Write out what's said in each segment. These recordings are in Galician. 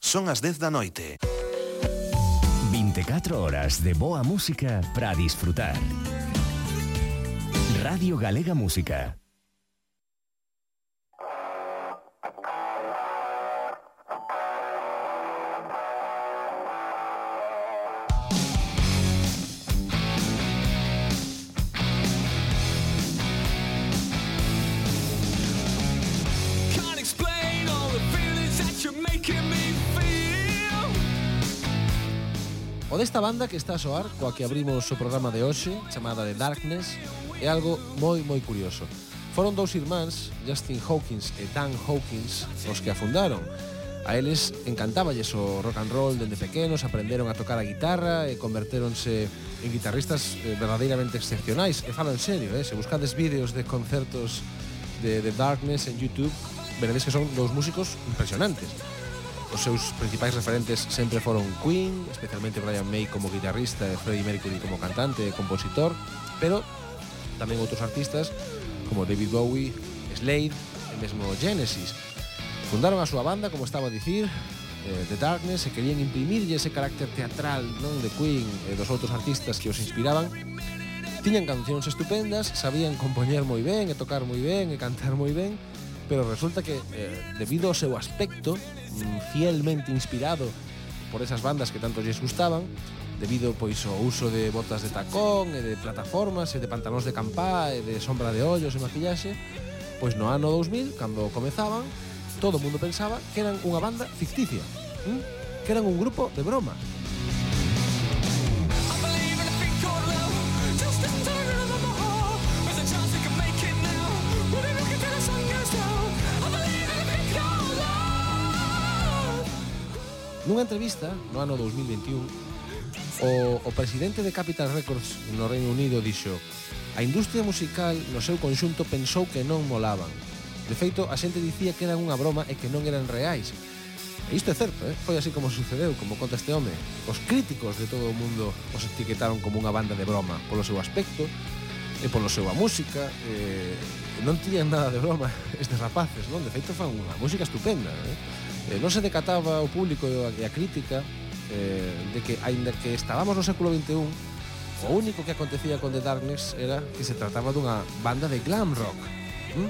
Son as 10 da noite. 24 horas de boa música para disfrutar. Radio Galega Música. esta banda que está a soar, coa que abrimos o programa de hoxe, chamada de Darkness, é algo moi moi curioso. Foron dous irmáns, Justin Hawkins e Dan Hawkins, os que a fundaron. A eles encantáballes o rock and roll dende pequenos, aprenderon a tocar a guitarra e convertéronse en guitarristas eh, verdadeiramente excepcionais. E falo en serio, eh? se buscades vídeos de concertos de, de Darkness en YouTube, veredes que son dous músicos impresionantes os seus principais referentes sempre foron Queen, especialmente Brian May como guitarrista e Freddie Mercury como cantante e compositor, pero tamén outros artistas como David Bowie, Slade e mesmo Genesis. Fundaron a súa banda, como estaba a dicir, eh, The Darkness e querían imprimirlle ese carácter teatral non de Queen e dos outros artistas que os inspiraban Tiñan cancións estupendas, sabían compoñer moi ben e tocar moi ben e cantar moi ben, pero resulta que eh, debido ao seu aspecto fielmente inspirado por esas bandas que tanto lles gustaban, debido pois ao uso de botas de tacón e de plataformas e de pantalóns de campá e de sombra de ollos e maquillaxe, pois no ano 2000, cando comezaban, todo o mundo pensaba que eran unha banda ficticia, que eran un grupo de broma, nunha entrevista no ano 2021 o, o presidente de Capital Records no Reino Unido dixo a industria musical no seu conxunto pensou que non molaban. De feito, a xente dicía que eran unha broma e que non eran reais. E isto é certo, eh? foi así como sucedeu, como conta este home. Os críticos de todo o mundo os etiquetaron como unha banda de broma polo seu aspecto, e polo seu a música eh, non tiñan nada de broma estes rapaces, non? De feito fan unha música estupenda, eh? eh, non se decataba o público e a crítica eh, de que, aínda que estábamos no século XXI, o único que acontecía con The Darkness era que se trataba dunha banda de glam rock. Mm?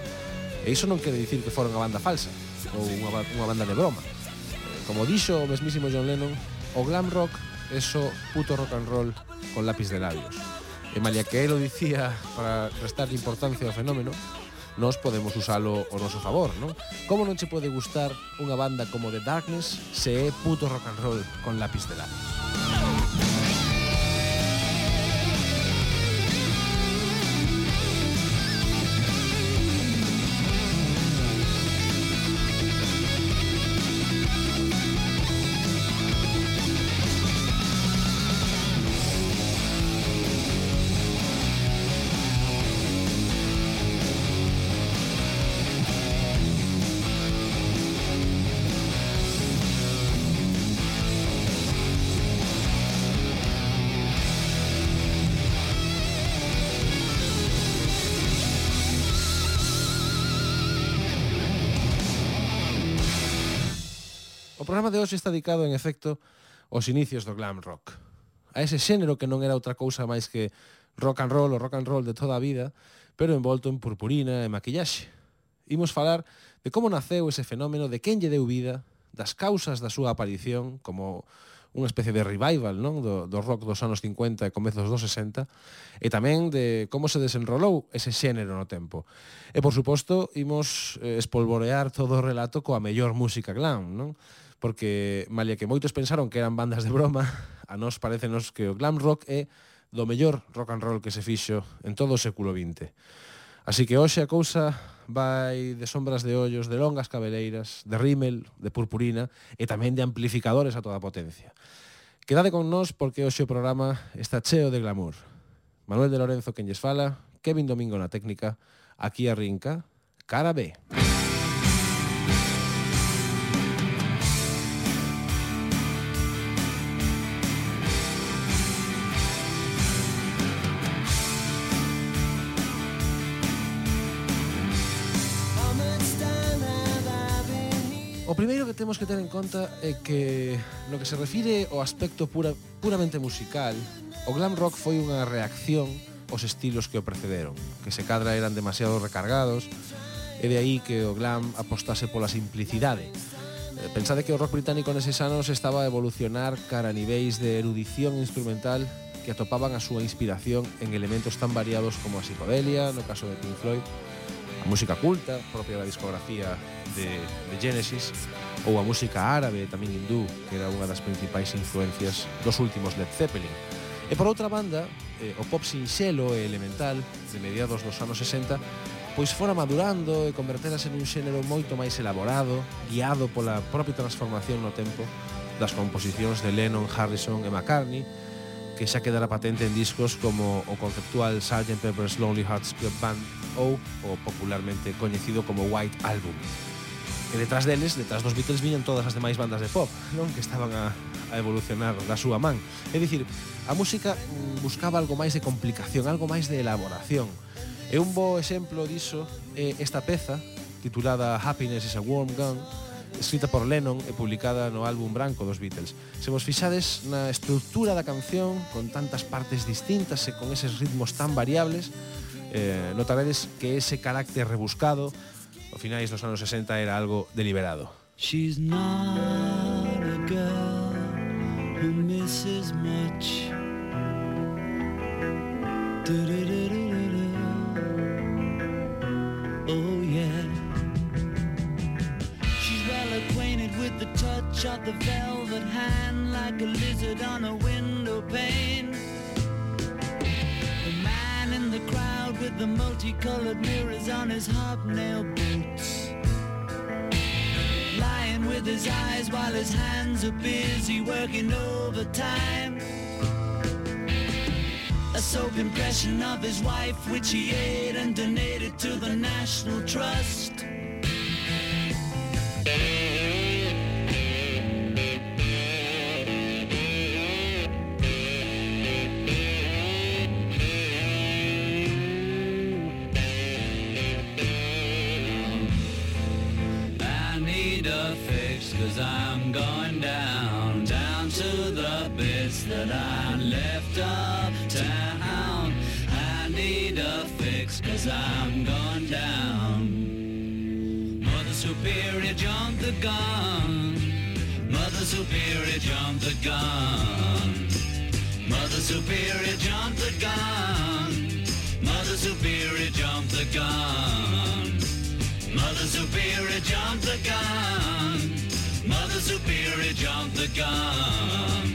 E iso non quere dicir que fora unha banda falsa ou unha, unha banda de broma. Eh, como dixo o mesmísimo John Lennon, o glam rock é só puto rock and roll con lápiz de labios. E malia que el o dicía para restar importancia ao fenómeno, nós podemos usalo o noso favor, non? Como non che pode gustar unha banda como The Darkness se é puto rock and roll con lápiz de lápiz? O programa de hoxe está dedicado, en efecto, aos inicios do glam rock. A ese xénero que non era outra cousa máis que rock and roll o rock and roll de toda a vida, pero envolto en purpurina e maquillaxe. Imos falar de como naceu ese fenómeno, de quen lle deu vida, das causas da súa aparición, como unha especie de revival non do, do rock dos anos 50 e comezos dos 60 e tamén de como se desenrolou ese xénero no tempo. E por suposto, imos eh, espolvorear todo o relato coa mellor música glam, non? porque malia que moitos pensaron que eran bandas de broma, a nós parecenos que o glam rock é do mellor rock and roll que se fixo en todo o século XX. Así que hoxe a cousa vai de sombras de ollos, de longas cabeleiras, de rímel, de purpurina e tamén de amplificadores a toda a potencia. Quedade con nós porque hoxe o programa está cheo de glamour. Manuel de Lorenzo, quen lles fala, Kevin Domingo na técnica, aquí a Rinca, cara B. Cara B. temos que ter en conta é que no que se refire ao aspecto pura, puramente musical, o glam rock foi unha reacción aos estilos que o precederon, que se cadra eran demasiado recargados, e de aí que o glam apostase pola simplicidade. Eh, pensade que o rock británico neses anos estaba a evolucionar cara a niveis de erudición instrumental que atopaban a súa inspiración en elementos tan variados como a psicodelia, no caso de Pink Floyd, a música culta, propia da discografía de, de Genesis, ou a música árabe, tamén hindú, que era unha das principais influencias dos últimos Led Zeppelin. E por outra banda, eh, o pop sinxelo e elemental de mediados dos anos 60 pois fora madurando e converterase nun xénero moito máis elaborado, guiado pola propia transformación no tempo das composicións de Lennon, Harrison e McCartney, que xa quedara patente en discos como o conceptual Sgt. Pepper's Lonely Hearts Club Band ou o popularmente coñecido como White Album. E detrás deles, detrás dos Beatles, viñan todas as demais bandas de pop, non que estaban a, a evolucionar da súa man. É dicir, a música buscaba algo máis de complicación, algo máis de elaboración. E un bo exemplo diso é esta peza, titulada Happiness is a Warm Gun, escrita por Lennon e publicada no álbum branco dos Beatles. Se vos fixades na estructura da canción, con tantas partes distintas e con eses ritmos tan variables, eh, notaredes que ese carácter rebuscado ao finais dos anos 60 era algo deliberado. She's not a girl who misses much. Du -du -du -du. Touch the velvet hand like a lizard on a window pane. The man in the crowd with the multicolored mirrors on his hobnail boots. Lying with his eyes while his hands are busy working overtime. A soap impression of his wife which he ate and donated to the National Trust. Need a fix cause I'm going down, down to the bits that I left uptown. I need a fix cause I'm going down. Mother Superior jumped the gun. Mother Superior jumped the gun. Mother Superior jumped the gun. Mother Superior jumped the gun. Superior jumped the gun. Mother Superior jumped the gun.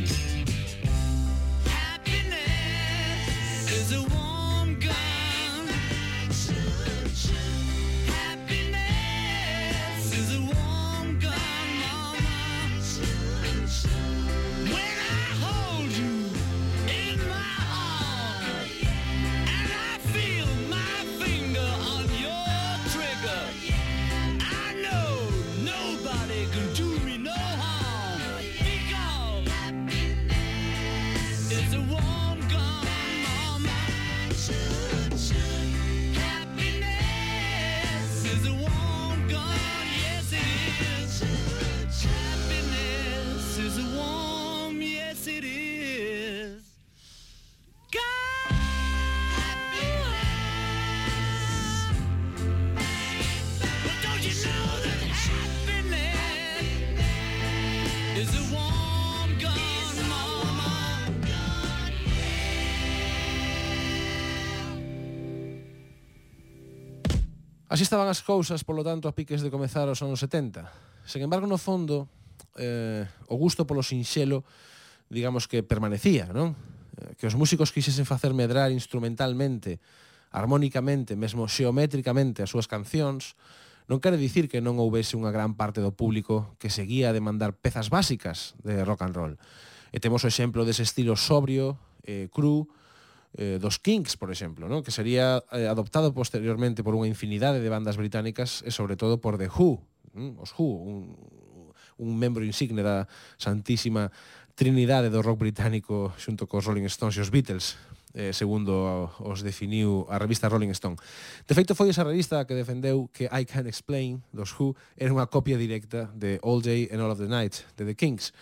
Así estaban as cousas, polo tanto, a piques de comezar os anos 70. Sen embargo, no fondo, eh, o gusto polo sinxelo, digamos que permanecía, non? Eh, que os músicos quixesen facer medrar instrumentalmente, armónicamente, mesmo xeométricamente as súas cancións, non quere dicir que non houbese unha gran parte do público que seguía a demandar pezas básicas de rock and roll. E temos o exemplo dese estilo sobrio, eh, cru, eh, dos Kinks, por exemplo, ¿no? que sería eh, adoptado posteriormente por unha infinidade de bandas británicas e sobre todo por The Who, ¿no? os Who, un, un membro insigne da santísima trinidade do rock británico xunto cos Rolling Stones e os Beatles, eh, segundo os definiu a revista Rolling Stone. De feito, foi esa revista que defendeu que I Can't Explain, dos Who, era unha copia directa de All Day and All of the Night, de The Kings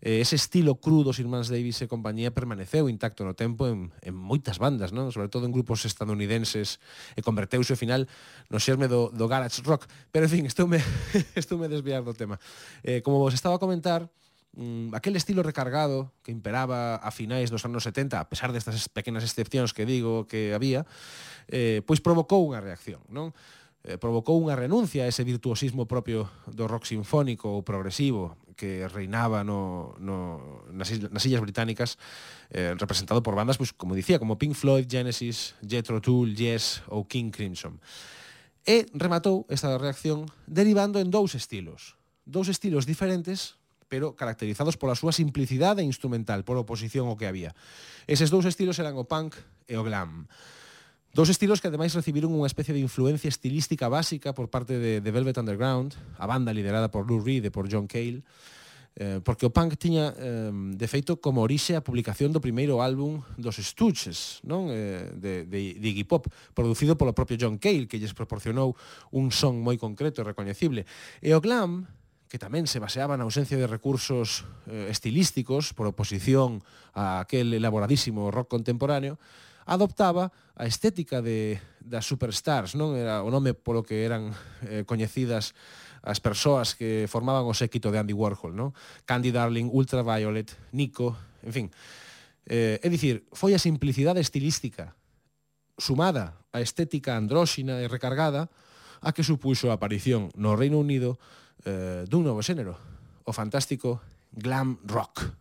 eh, ese estilo crudo dos irmáns Davis e compañía permaneceu intacto no tempo en, en moitas bandas, non? sobre todo en grupos estadounidenses e converteuse ao final no xerme do, do garage rock. Pero, en fin, estoume, estoume desviar do tema. Eh, como vos estaba a comentar, mm, aquel estilo recargado que imperaba a finais dos anos 70, a pesar destas pequenas excepcións que digo que había, eh, pois provocou unha reacción, non? Eh, provocou unha renuncia a ese virtuosismo propio do rock sinfónico ou progresivo, que reinaba no, no, nas, islas, nas Illas Británicas eh, representado por bandas, pues, como dicía, como Pink Floyd, Genesis, Jethro Tull, Yes ou King Crimson. E rematou esta reacción derivando en dous estilos. Dous estilos diferentes, pero caracterizados pola súa simplicidade instrumental, por oposición ao que había. Eses dous estilos eran o punk e o glam. Dos estilos que ademais recibiron unha especie de influencia estilística básica por parte de, de Velvet Underground, a banda liderada por Lou Reed e por John Cale, eh, porque o punk tiña eh, de feito como orixe a publicación do primeiro álbum dos Stooges, non? Eh, de, de, de Iggy Pop, producido polo propio John Cale, que lles proporcionou un son moi concreto e recoñecible. E o glam, que tamén se baseaba na ausencia de recursos eh, estilísticos por oposición a aquel elaboradísimo rock contemporáneo, adoptaba a estética de, das superstars, non era o nome polo que eran eh, coñecidas as persoas que formaban o séquito de Andy Warhol, non? Candy Darling, Ultraviolet, Nico, en fin. Eh, é dicir, foi a simplicidade estilística sumada á estética andróxina e recargada a que supuxo a aparición no Reino Unido eh, dun novo xénero, o fantástico glam rock.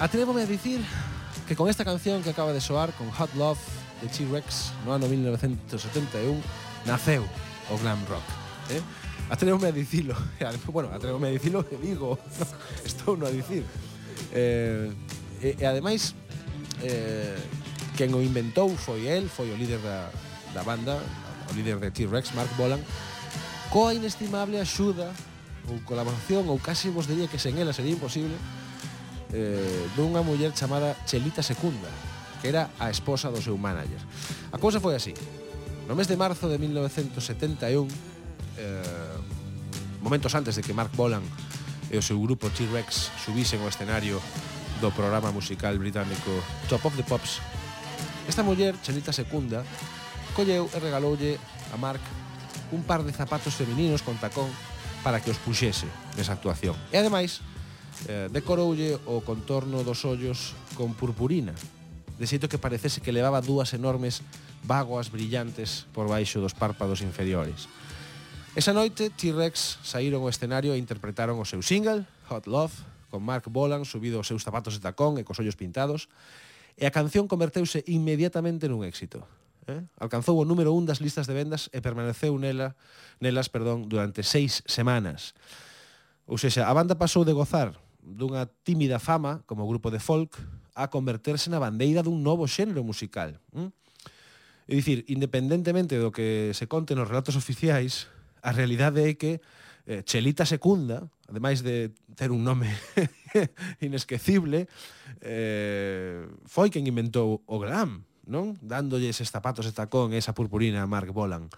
Atrévome a dicir que con esta canción que acaba de soar, con Hot Love de T-Rex no ano 1971, naceu o glam rock. Eh? Atrévome a dicilo, bueno, atrévome a dicilo que digo, no, estou no a dicir. Eh, e, e ademais, eh, quen o inventou foi el, foi o líder da, da banda, o líder de T-Rex, Mark Bolan, coa inestimable axuda ou colaboración, ou casi vos diría que sen ela sería imposible, eh, dunha muller chamada Chelita Secunda, que era a esposa do seu manager. A cousa foi así. No mes de marzo de 1971, eh, momentos antes de que Mark Bolan e o seu grupo T-Rex subisen ao escenario do programa musical británico Top of the Pops, esta muller, Chelita Secunda, colleu e regaloulle a Mark un par de zapatos femininos con tacón para que os puxese nesa actuación. E ademais, eh, decoroulle o contorno dos ollos con purpurina, de xeito que parecese que levaba dúas enormes vagoas brillantes por baixo dos párpados inferiores. Esa noite, T-Rex saíron ao escenario e interpretaron o seu single, Hot Love, con Mark Bolan subido aos seus zapatos de tacón e cos ollos pintados, e a canción converteuse inmediatamente nun éxito. Eh? Alcanzou o número un das listas de vendas e permaneceu nela, nelas perdón, durante seis semanas. Ou seja, a banda pasou de gozar dunha tímida fama como grupo de folk a converterse na bandeira dun novo xénero musical. Mm? É dicir, independentemente do que se conte nos relatos oficiais, a realidade é que eh, Chelita Secunda, ademais de ter un nome inesquecible, eh, foi quen inventou o glam, non? Dándolle eses zapatos de tacón e esa purpurina a Mark Bolan.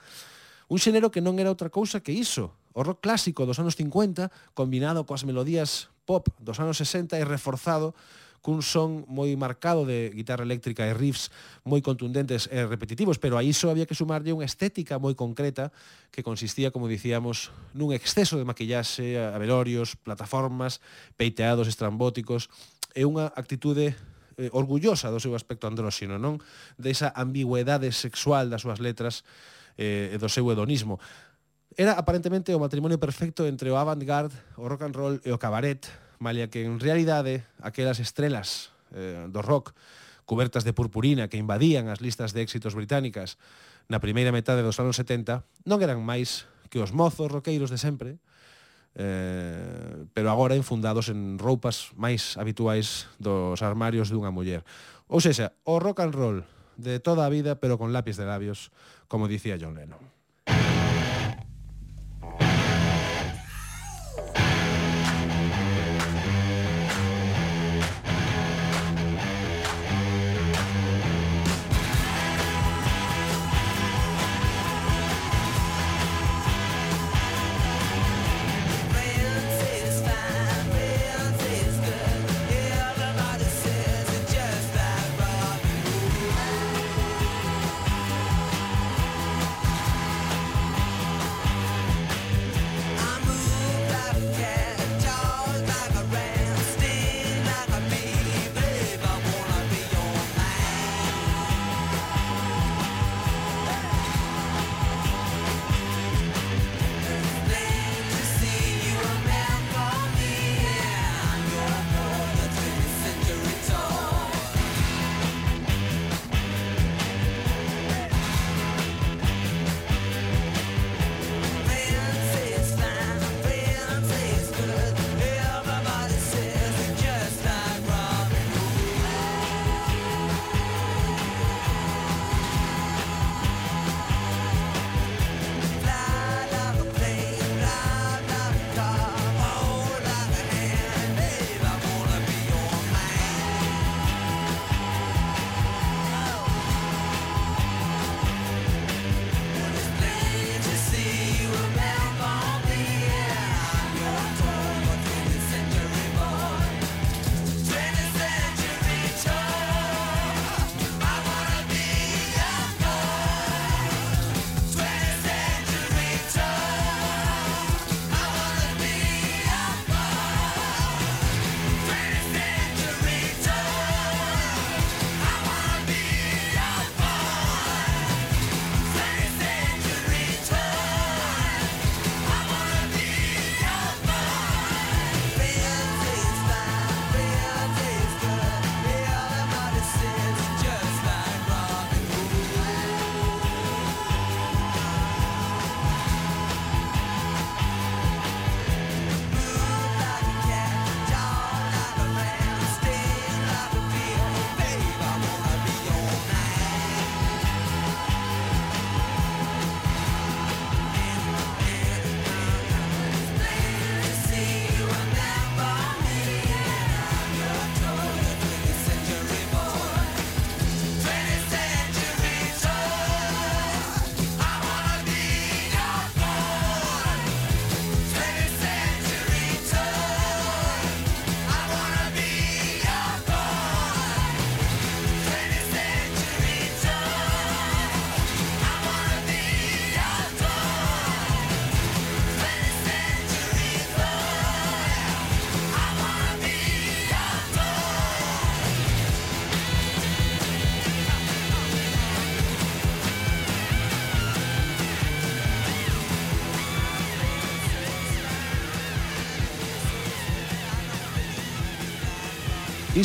Un xénero que non era outra cousa que iso, o rock clásico dos anos 50 combinado coas melodías pop dos anos 60 e reforzado cun son moi marcado de guitarra eléctrica e riffs moi contundentes e repetitivos, pero a iso había que sumarlle unha estética moi concreta que consistía, como dicíamos, nun exceso de maquillaxe, avelorios, plataformas, peiteados estrambóticos e unha actitude eh, orgullosa do seu aspecto andróxino, non? Desa ambigüedade sexual das súas letras eh, e do seu hedonismo. Era aparentemente o matrimonio perfecto entre o avant-garde, o rock and roll e o cabaret, malia que en realidade aquelas estrelas eh, do rock cubertas de purpurina que invadían as listas de éxitos británicas na primeira metade dos anos 70 non eran máis que os mozos roqueiros de sempre, eh, pero agora infundados en roupas máis habituais dos armarios dunha muller. Ou seja, o rock and roll de toda a vida, pero con lápiz de labios, como dicía John Lennon.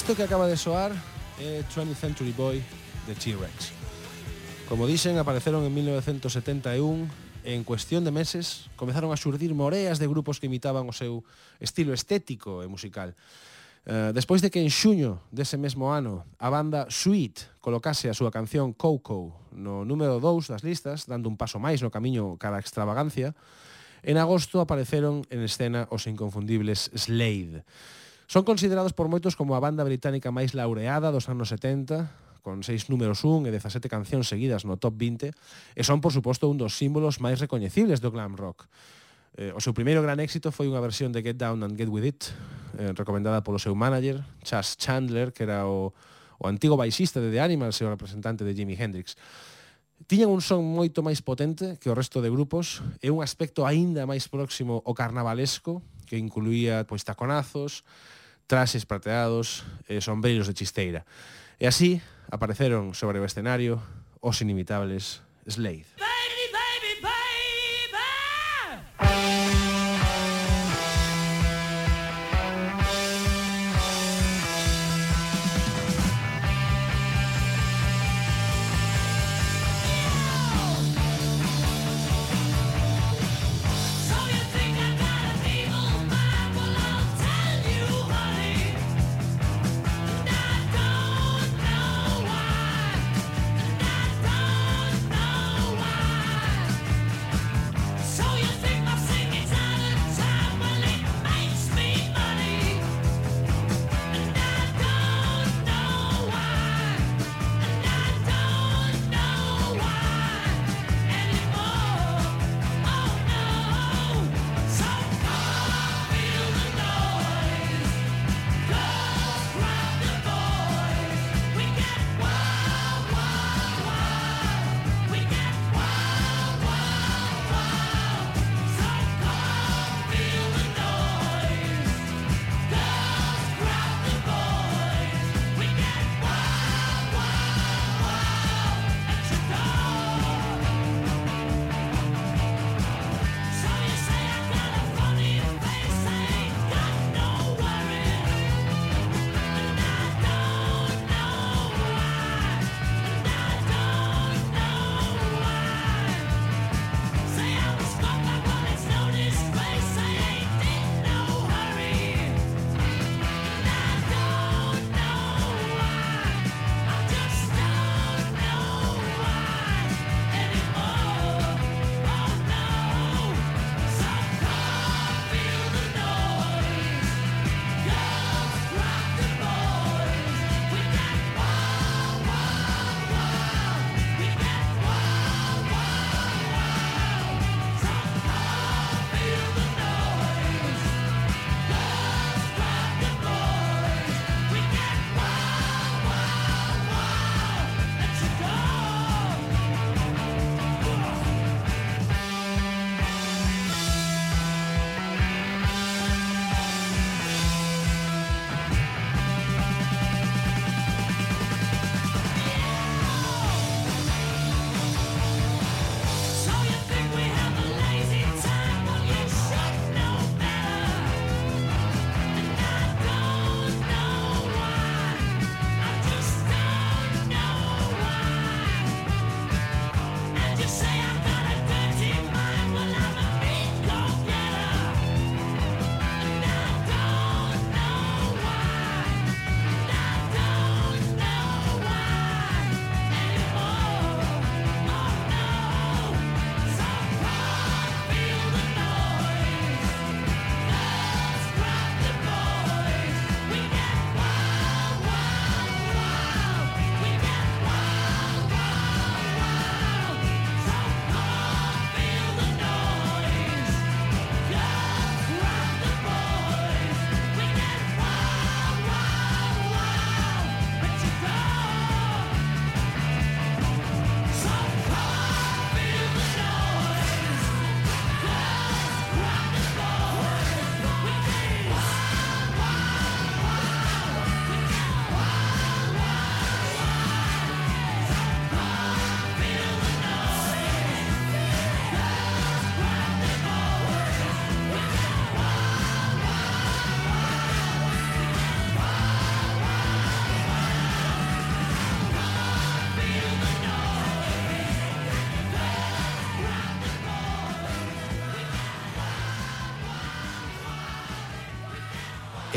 Esto que acaba de soar é 20th Century Boy de T-Rex. Como dicen, apareceron en 1971 en cuestión de meses comezaron a surdir moreas de grupos que imitaban o seu estilo estético e musical. Uh, despois de que en xuño dese mesmo ano a banda Sweet colocase a súa canción Coco no número 2 das listas, dando un paso máis no camiño cara a extravagancia, en agosto apareceron en escena os inconfundibles Slade. Son considerados por moitos como a banda británica máis laureada dos anos 70, con seis números 1 e 17 cancións seguidas no top 20, e son, por suposto, un dos símbolos máis recoñecibles do glam rock. Eh, o seu primeiro gran éxito foi unha versión de Get Down and Get With It, eh, recomendada polo seu manager, Chas Chandler, que era o, o antigo baixista de The Animals e o representante de Jimi Hendrix. Tiñan un son moito máis potente que o resto de grupos e un aspecto aínda máis próximo ao carnavalesco que incluía pois taconazos, traxes prateados e sombreiros de chisteira. E así apareceron sobre o escenario os inimitables Slade.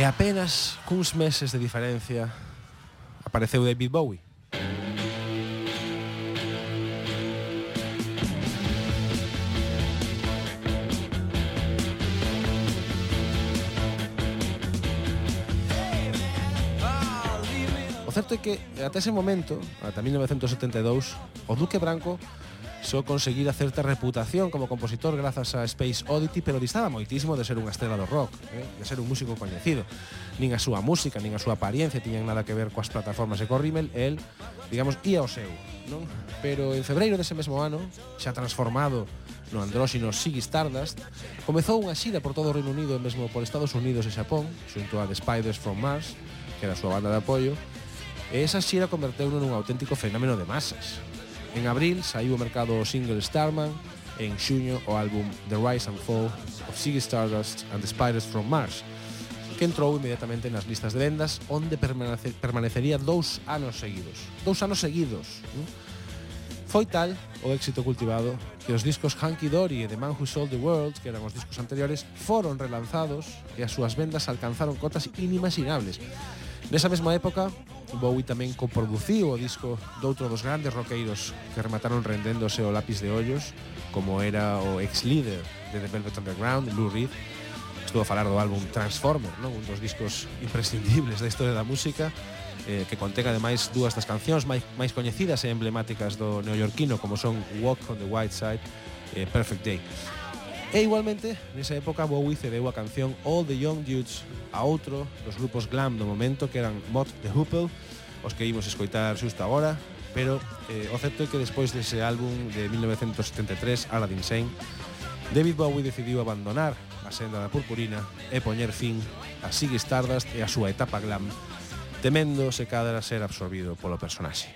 E apenas cuns meses de diferencia apareceu David Bowie. O certo é que ata ese momento, ata 1972, o Duque Branco só conseguira certa reputación como compositor grazas a Space Oddity, pero distaba moitísimo de ser unha estrela do rock, eh? de ser un músico coñecido. Nin a súa música, nin a súa apariencia tiñan nada que ver coas plataformas e co Rimmel, el, digamos, ia ao seu. Non? Pero en febreiro dese mesmo ano, xa transformado no andróxino Ziggy Stardust, comezou unha xira por todo o Reino Unido e mesmo por Estados Unidos e Xapón, xunto a The Spiders from Mars, que era a súa banda de apoio, e esa xira converteu nun auténtico fenómeno de masas. En abril saiu ao mercado o single Starman e en xuño o álbum The Rise and Fall of Ziggy Stardust and the Spiders from Mars, que entrou inmediatamente nas listas de vendas onde permanece, permanecería dous anos seguidos. Dous anos seguidos. ¿no? Foi tal o éxito cultivado que os discos Hanky Dory e The Man Who Sold the World, que eran os discos anteriores, foron relanzados e as súas vendas alcanzaron cotas inimaginables. Nesa mesma época, Bowie tamén coproduciu o disco doutro dos grandes roqueiros que remataron rendéndose o lápiz de ollos, como era o ex líder de The Velvet Underground, Lou Reed, Estuvo a falar do álbum Transformer, non? un dos discos imprescindibles da historia da música, eh, que contén ademais dúas das cancións máis, máis coñecidas e emblemáticas do neoyorquino como son Walk on the White Side e eh, Perfect Day. E igualmente, nesa época, Bowie cedeu a canción All the Young Dudes a outro dos grupos glam do momento que eran Mott the Hoople, os que imos escoitar xusto agora, pero eh, o certo é que despois dese álbum de 1973, Aladdin Sane, David Bowie decidiu abandonar a senda da purpurina e poñer fin a Ziggy Stardust e a súa etapa glam, temendo se cadra ser absorbido polo personaxe.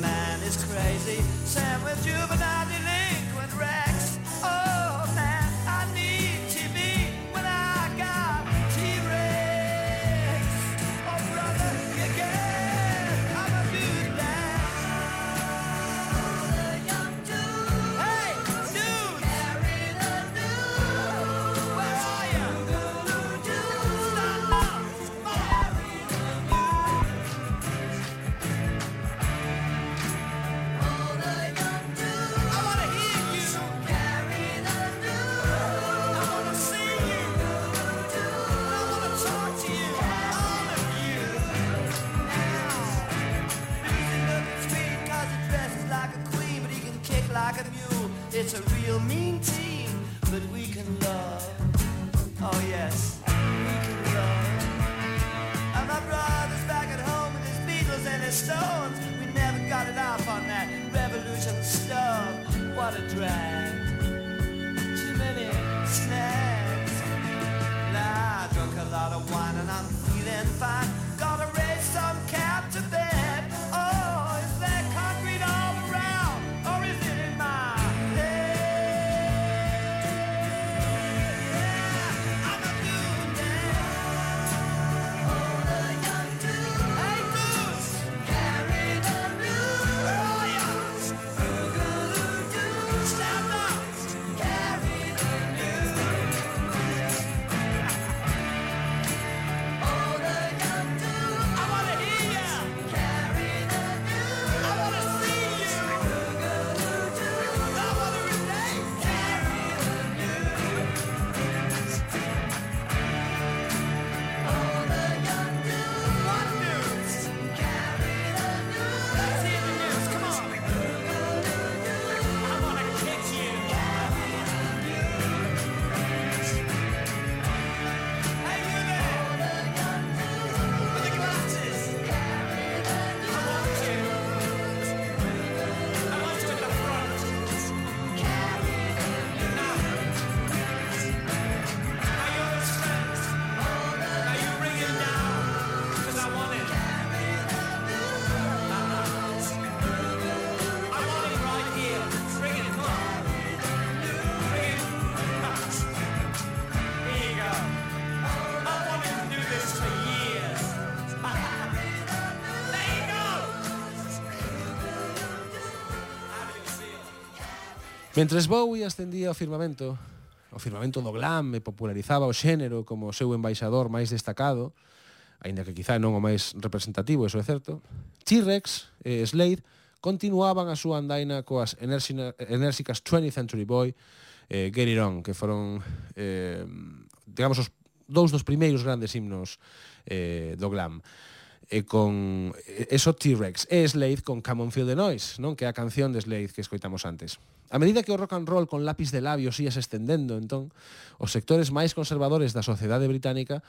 Man is crazy. Sam with juvenile Mentres Bowie ascendía ao firmamento, o firmamento do glam e popularizaba o xénero como o seu embaixador máis destacado, aínda que quizá non o máis representativo, eso é certo, T-Rex e Slade continuaban a súa andaina coas enérxicas 20th Century Boy e Get It On, que foron, eh, digamos, os dous dos primeiros grandes himnos eh, do glam e con eso T-Rex e Slade con Come on Feel the Noise, non? Que é a canción de Slade que escoitamos antes. A medida que o rock and roll con lápis de labios ia se estendendo, entón, os sectores máis conservadores da sociedade británica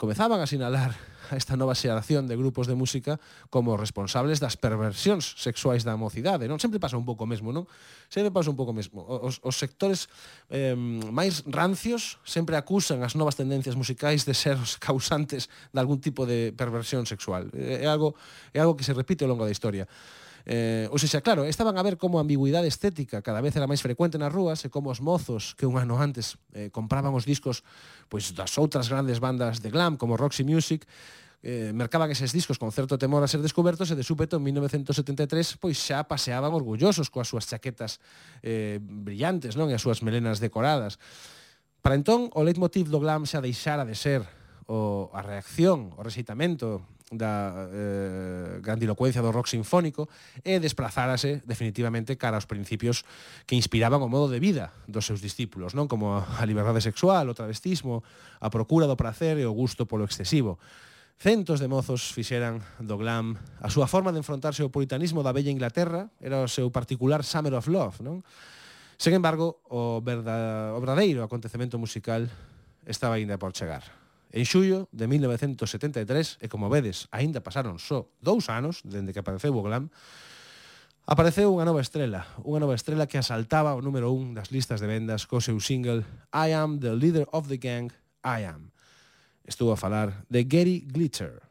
comezaban a sinalar a esta nova xeración de grupos de música como responsables das perversións sexuais da mocidade, non? Sempre pasa un pouco mesmo, non? Sempre pasa un pouco mesmo. Os, os sectores eh, máis rancios sempre acusan as novas tendencias musicais de ser os causantes de algún tipo de perversión sexual. É algo, é algo que se repite ao longo da historia. Eh, ou seja, claro, estaban a ver como a ambigüidade estética cada vez era máis frecuente nas rúas e como os mozos que un ano antes eh, compraban os discos pois das outras grandes bandas de glam como Roxy Music, eh, mercaban eses discos con certo temor a ser descobertos e de súpeto en 1973 pois xa paseaban orgullosos coas súas chaquetas eh, brillantes non e as súas melenas decoradas. Para entón, o leitmotiv do glam xa deixara de ser o, a reacción, o recitamento da eh, grandilocuencia do rock sinfónico e desplazárase definitivamente cara aos principios que inspiraban o modo de vida dos seus discípulos, non como a liberdade sexual, o travestismo, a procura do placer e o gusto polo excesivo. Centos de mozos fixeran do glam a súa forma de enfrontarse ao puritanismo da bella Inglaterra era o seu particular Summer of Love, non? Sen embargo, o, verda, o verdadeiro acontecemento musical estaba ainda por chegar. En xullo de 1973, e como vedes, aínda pasaron só dous anos dende que apareceu o glam, apareceu unha nova estrela, unha nova estrela que asaltaba o número un das listas de vendas co seu single I Am the Leader of the Gang, I Am. Estou a falar de Gary Glitter.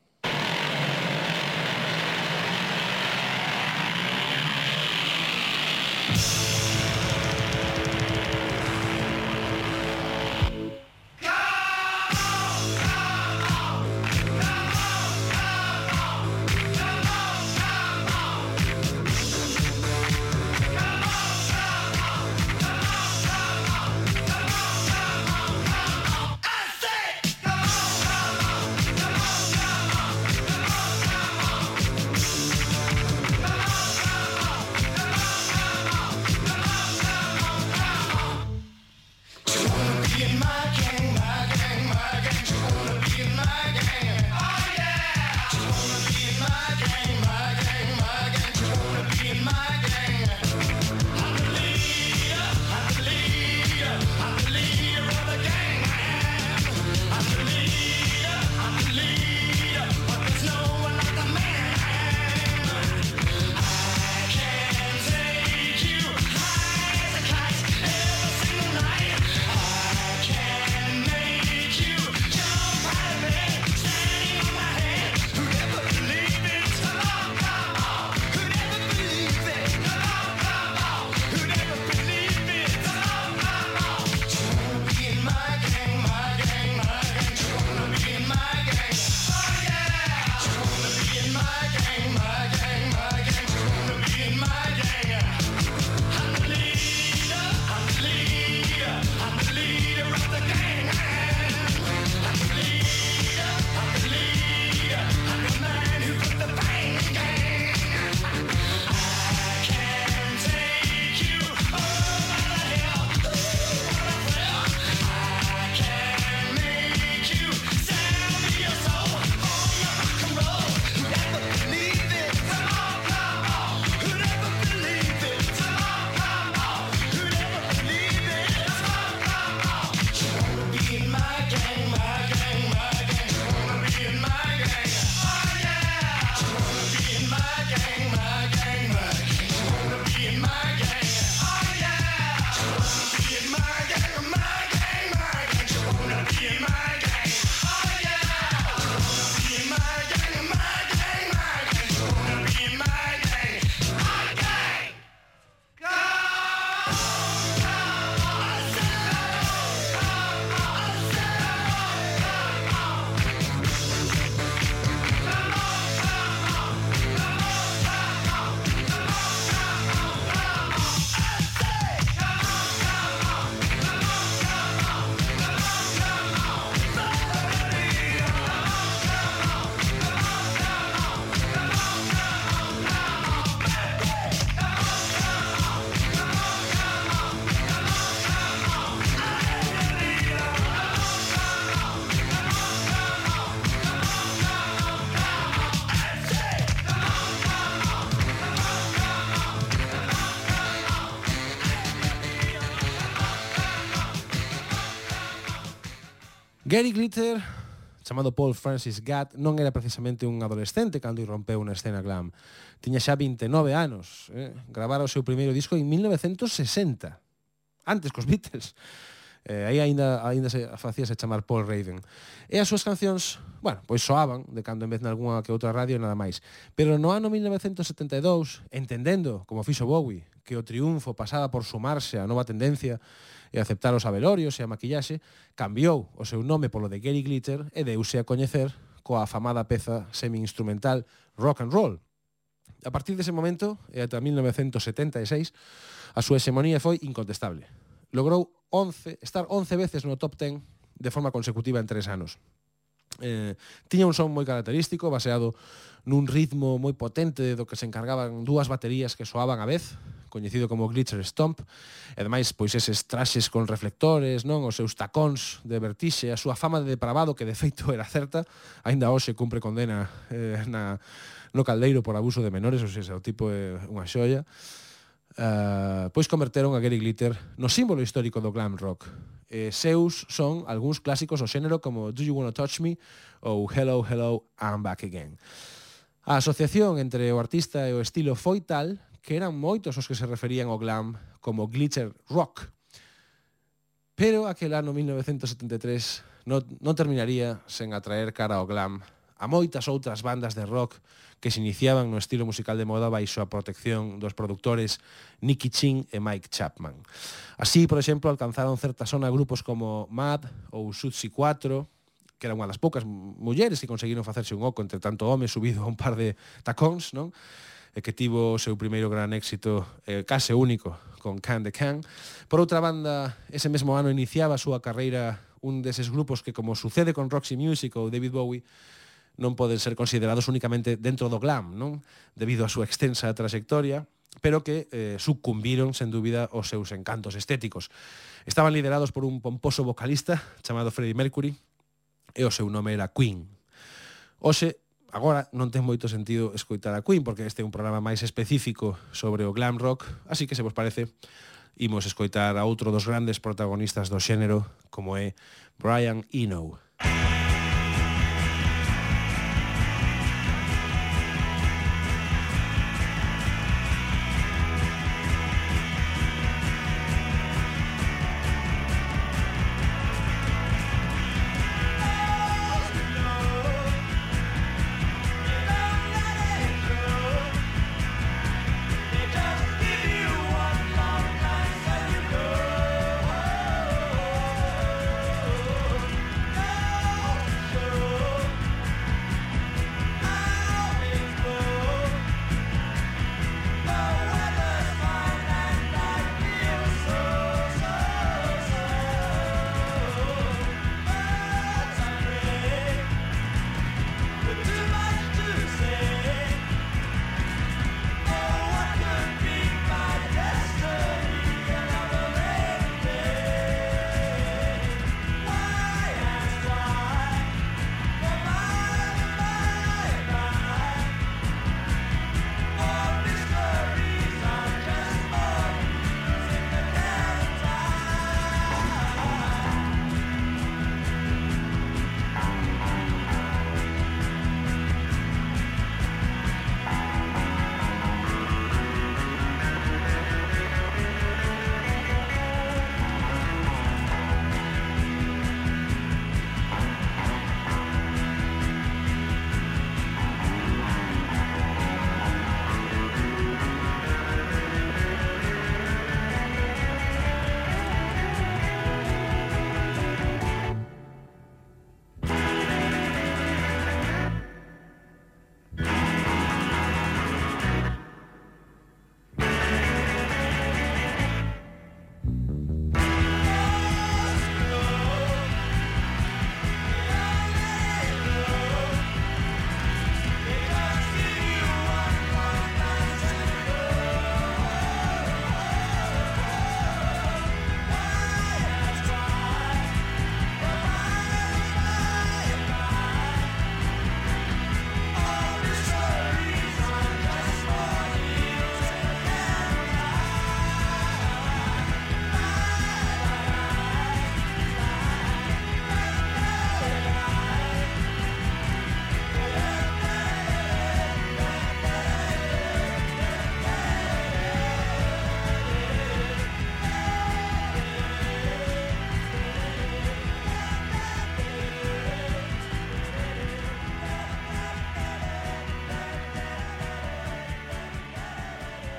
Gary Glitter, chamado Paul Francis Gatt, non era precisamente un adolescente cando irrompeu na escena glam. Tiña xa 29 anos. Eh? Gravara o seu primeiro disco en 1960, antes cos Beatles. Eh, aí aínda aínda se facíase chamar Paul Raven. E as súas cancións, bueno, pois soaban de cando en vez nalgúna que outra radio e nada máis. Pero no ano 1972, entendendo, como fixo Bowie, que o triunfo pasaba por sumarse á nova tendencia, e aceptar os avelorios e a maquillaxe, cambiou o seu nome polo de Gary Glitter e deuse a coñecer coa afamada peza semi-instrumental Rock and Roll. A partir dese momento, e ata 1976, a súa hexemonía foi incontestable. Logrou 11, estar 11 veces no top 10 de forma consecutiva en tres anos eh, tiña un son moi característico baseado nun ritmo moi potente do que se encargaban dúas baterías que soaban a vez coñecido como Glitcher Stomp, e ademais pois eses traxes con reflectores, non, os seus tacóns de vertixe, a súa fama de depravado que de feito era certa, aínda hoxe cumpre condena eh, na no caldeiro por abuso de menores, ou seja, o tipo é unha xoia. Uh, pois converteron a Gary Glitter no símbolo histórico do glam rock. Eh, seus son algúns clásicos o xénero como Do You Wanna Touch Me ou Hello, Hello, I'm Back Again. A asociación entre o artista e o estilo foi tal que eran moitos os que se referían ao glam como glitter rock. Pero aquel ano 1973 non, non terminaría sen atraer cara ao glam a moitas outras bandas de rock que se iniciaban no estilo musical de moda baixo a protección dos productores Nicky Chin e Mike Chapman. Así, por exemplo, alcanzaron certa zona grupos como Mad ou Sutsi 4, que era unha das poucas mulleres que conseguiron facerse un oco entre tanto home subido a un par de tacóns, non? e que tivo o seu primeiro gran éxito eh, case único con Can de Can. Por outra banda, ese mesmo ano iniciaba a súa carreira un deses grupos que, como sucede con Roxy Music ou David Bowie, non poden ser considerados únicamente dentro do glam, non? Debido á súa extensa trayectoria, pero que eh, sucumbiron, sen dúbida, aos seus encantos estéticos. Estaban liderados por un pomposo vocalista chamado Freddie Mercury, e o seu nome era Queen. Oxe, agora non ten moito sentido escoitar a Queen, porque este é un programa máis específico sobre o glam rock, así que se vos parece, imos escoitar a outro dos grandes protagonistas do xénero, como é Brian Eno.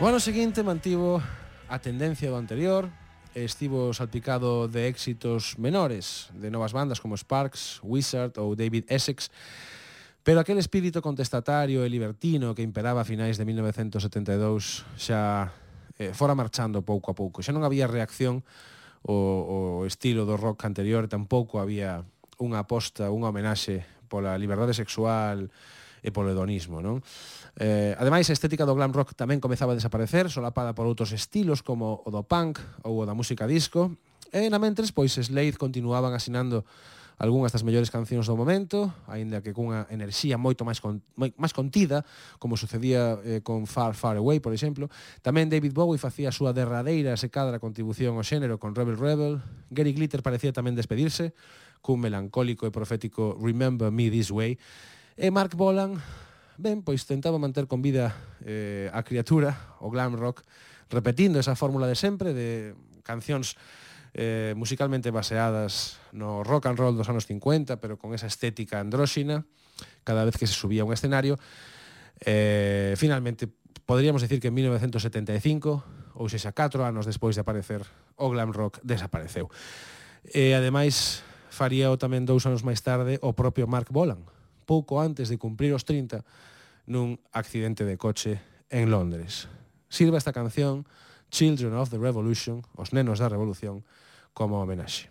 O ano seguinte mantivo a tendencia do anterior, e estivo salpicado de éxitos menores de novas bandas como Sparks, Wizard ou David Essex, pero aquel espírito contestatario e libertino que imperaba a finais de 1972 xa eh, fora marchando pouco a pouco. Xa non había reacción o, o estilo do rock anterior, tampouco había unha aposta, unha homenaxe pola liberdade sexual, e polo hedonismo. Non? Eh, ademais, a estética do glam rock tamén comezaba a desaparecer, solapada por outros estilos como o do punk ou o da música disco, e na mentres, pois Slade continuaban asinando algunhas das mellores cancións do momento, aínda que cunha enerxía moito máis con, máis contida, como sucedía eh, con Far Far Away, por exemplo. Tamén David Bowie facía a súa derradeira e secadra contribución ao xénero con Rebel Rebel. Gary Glitter parecía tamén despedirse cun melancólico e profético Remember Me This Way E Mark Bolan, ben, pois tentaba manter con vida eh, a criatura, o glam rock, repetindo esa fórmula de sempre de cancións eh, musicalmente baseadas no rock and roll dos anos 50, pero con esa estética andróxina, cada vez que se subía a un escenario. Eh, finalmente, podríamos decir que en 1975, ou sexa 4 anos despois de aparecer, o glam rock desapareceu. E, ademais, faríao tamén dous anos máis tarde o propio Mark Bolan, pouco antes de cumprir os 30 nun accidente de coche en Londres. Sirva esta canción Children of the Revolution, os nenos da revolución, como homenaxe.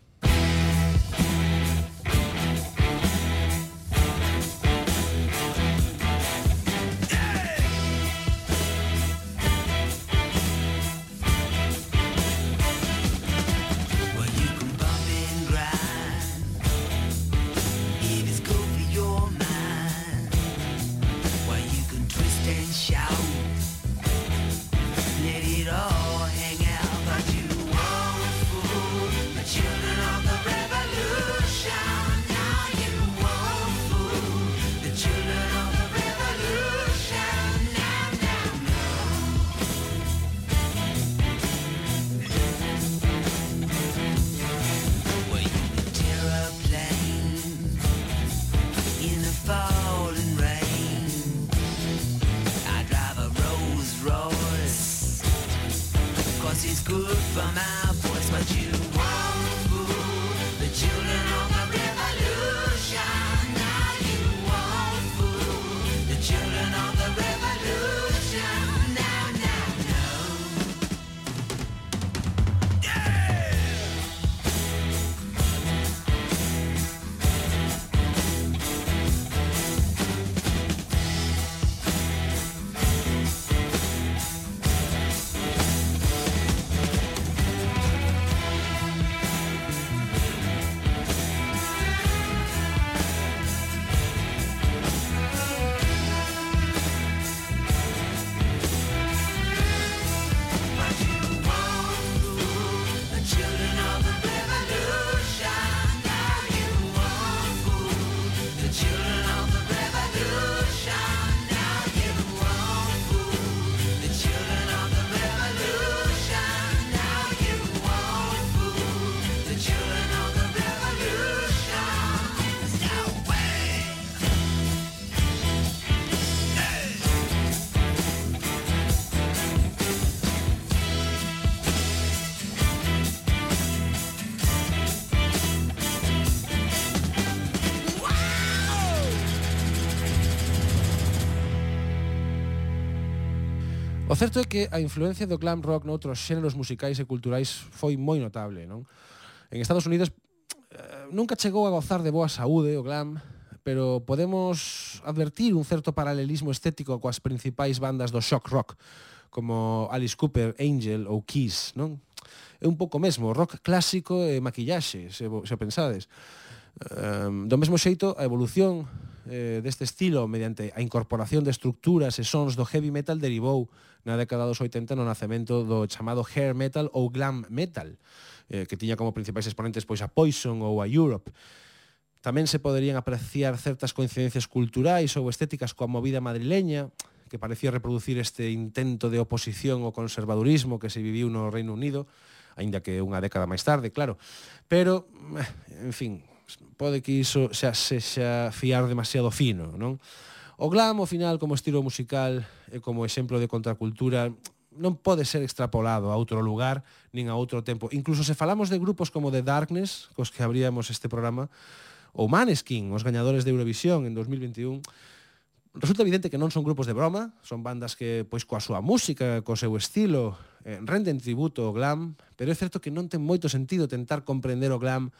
certo é que a influencia do glam rock noutros xéneros musicais e culturais foi moi notable, non? En Estados Unidos eh, nunca chegou a gozar de boa saúde o glam, pero podemos advertir un certo paralelismo estético coas principais bandas do shock rock, como Alice Cooper, Angel ou Kiss, non? É un pouco mesmo, rock clásico e maquillaxe, se, se pensades. Um, do mesmo xeito, a evolución eh, deste estilo mediante a incorporación de estructuras e sons do heavy metal derivou na década dos 80 no nacemento do chamado hair metal ou glam metal, eh, que tiña como principais exponentes pois a Poison ou a Europe. Tamén se poderían apreciar certas coincidencias culturais ou estéticas coa movida madrileña, que parecía reproducir este intento de oposición ao conservadurismo que se viviu no Reino Unido, aínda que unha década máis tarde, claro. Pero, eh, en fin, pode que iso xa se xa fiar demasiado fino, non? O glam, ao final, como estilo musical e como exemplo de contracultura, non pode ser extrapolado a outro lugar nin a outro tempo. Incluso se falamos de grupos como The Darkness, cos que abríamos este programa, ou Maneskin, os gañadores de Eurovisión en 2021, resulta evidente que non son grupos de broma, son bandas que pois coa súa música, co seu estilo, eh, renden tributo ao glam, pero é certo que non ten moito sentido tentar comprender o glam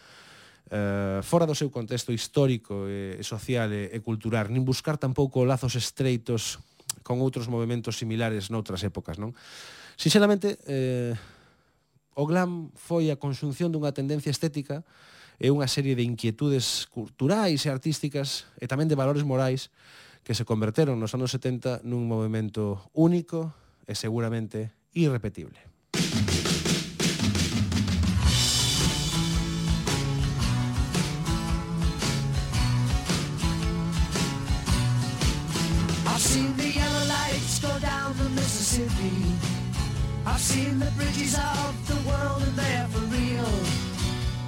eh, fora do seu contexto histórico e social e, e cultural, nin buscar tampouco lazos estreitos con outros movimentos similares noutras épocas, non? Sinceramente, eh, o glam foi a conxunción dunha tendencia estética e unha serie de inquietudes culturais e artísticas e tamén de valores morais que se converteron nos anos 70 nun movimento único e seguramente irrepetible. I've seen the yellow lights go down the Mississippi. I've seen the bridges of the world and they're for real.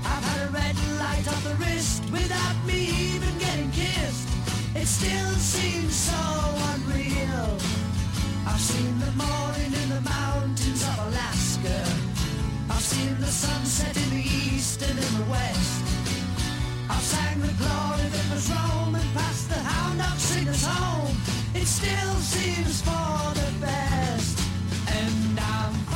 I've had a red light on the wrist without me even getting kissed. It still seems so unreal. I've seen the morning in the mountains of Alaska. I've seen the sunset in the east and in the west. I've sang the glory that was Rome and passed the hound dog singers home. It still seems for the best. And I'm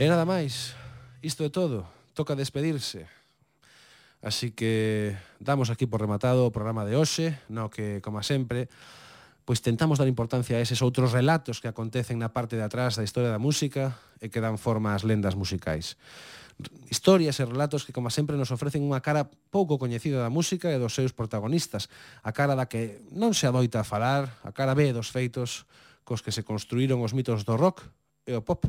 E nada máis, isto é todo, toca despedirse. Así que damos aquí por rematado o programa de hoxe, no que, como sempre, pois tentamos dar importancia a eses outros relatos que acontecen na parte de atrás da historia da música e que dan forma ás lendas musicais. Historias e relatos que, como sempre, nos ofrecen unha cara pouco coñecida da música e dos seus protagonistas, a cara da que non se adoita a falar, a cara B dos feitos cos que se construíron os mitos do rock e o pop.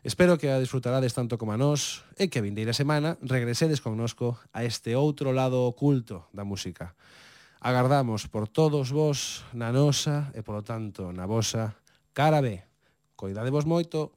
Espero que a disfrutarades tanto como a nós e que a vindeira semana regresedes connosco a este outro lado oculto da música. Agardamos por todos vos na nosa e, polo tanto, na vosa cara B. Coidadevos moito.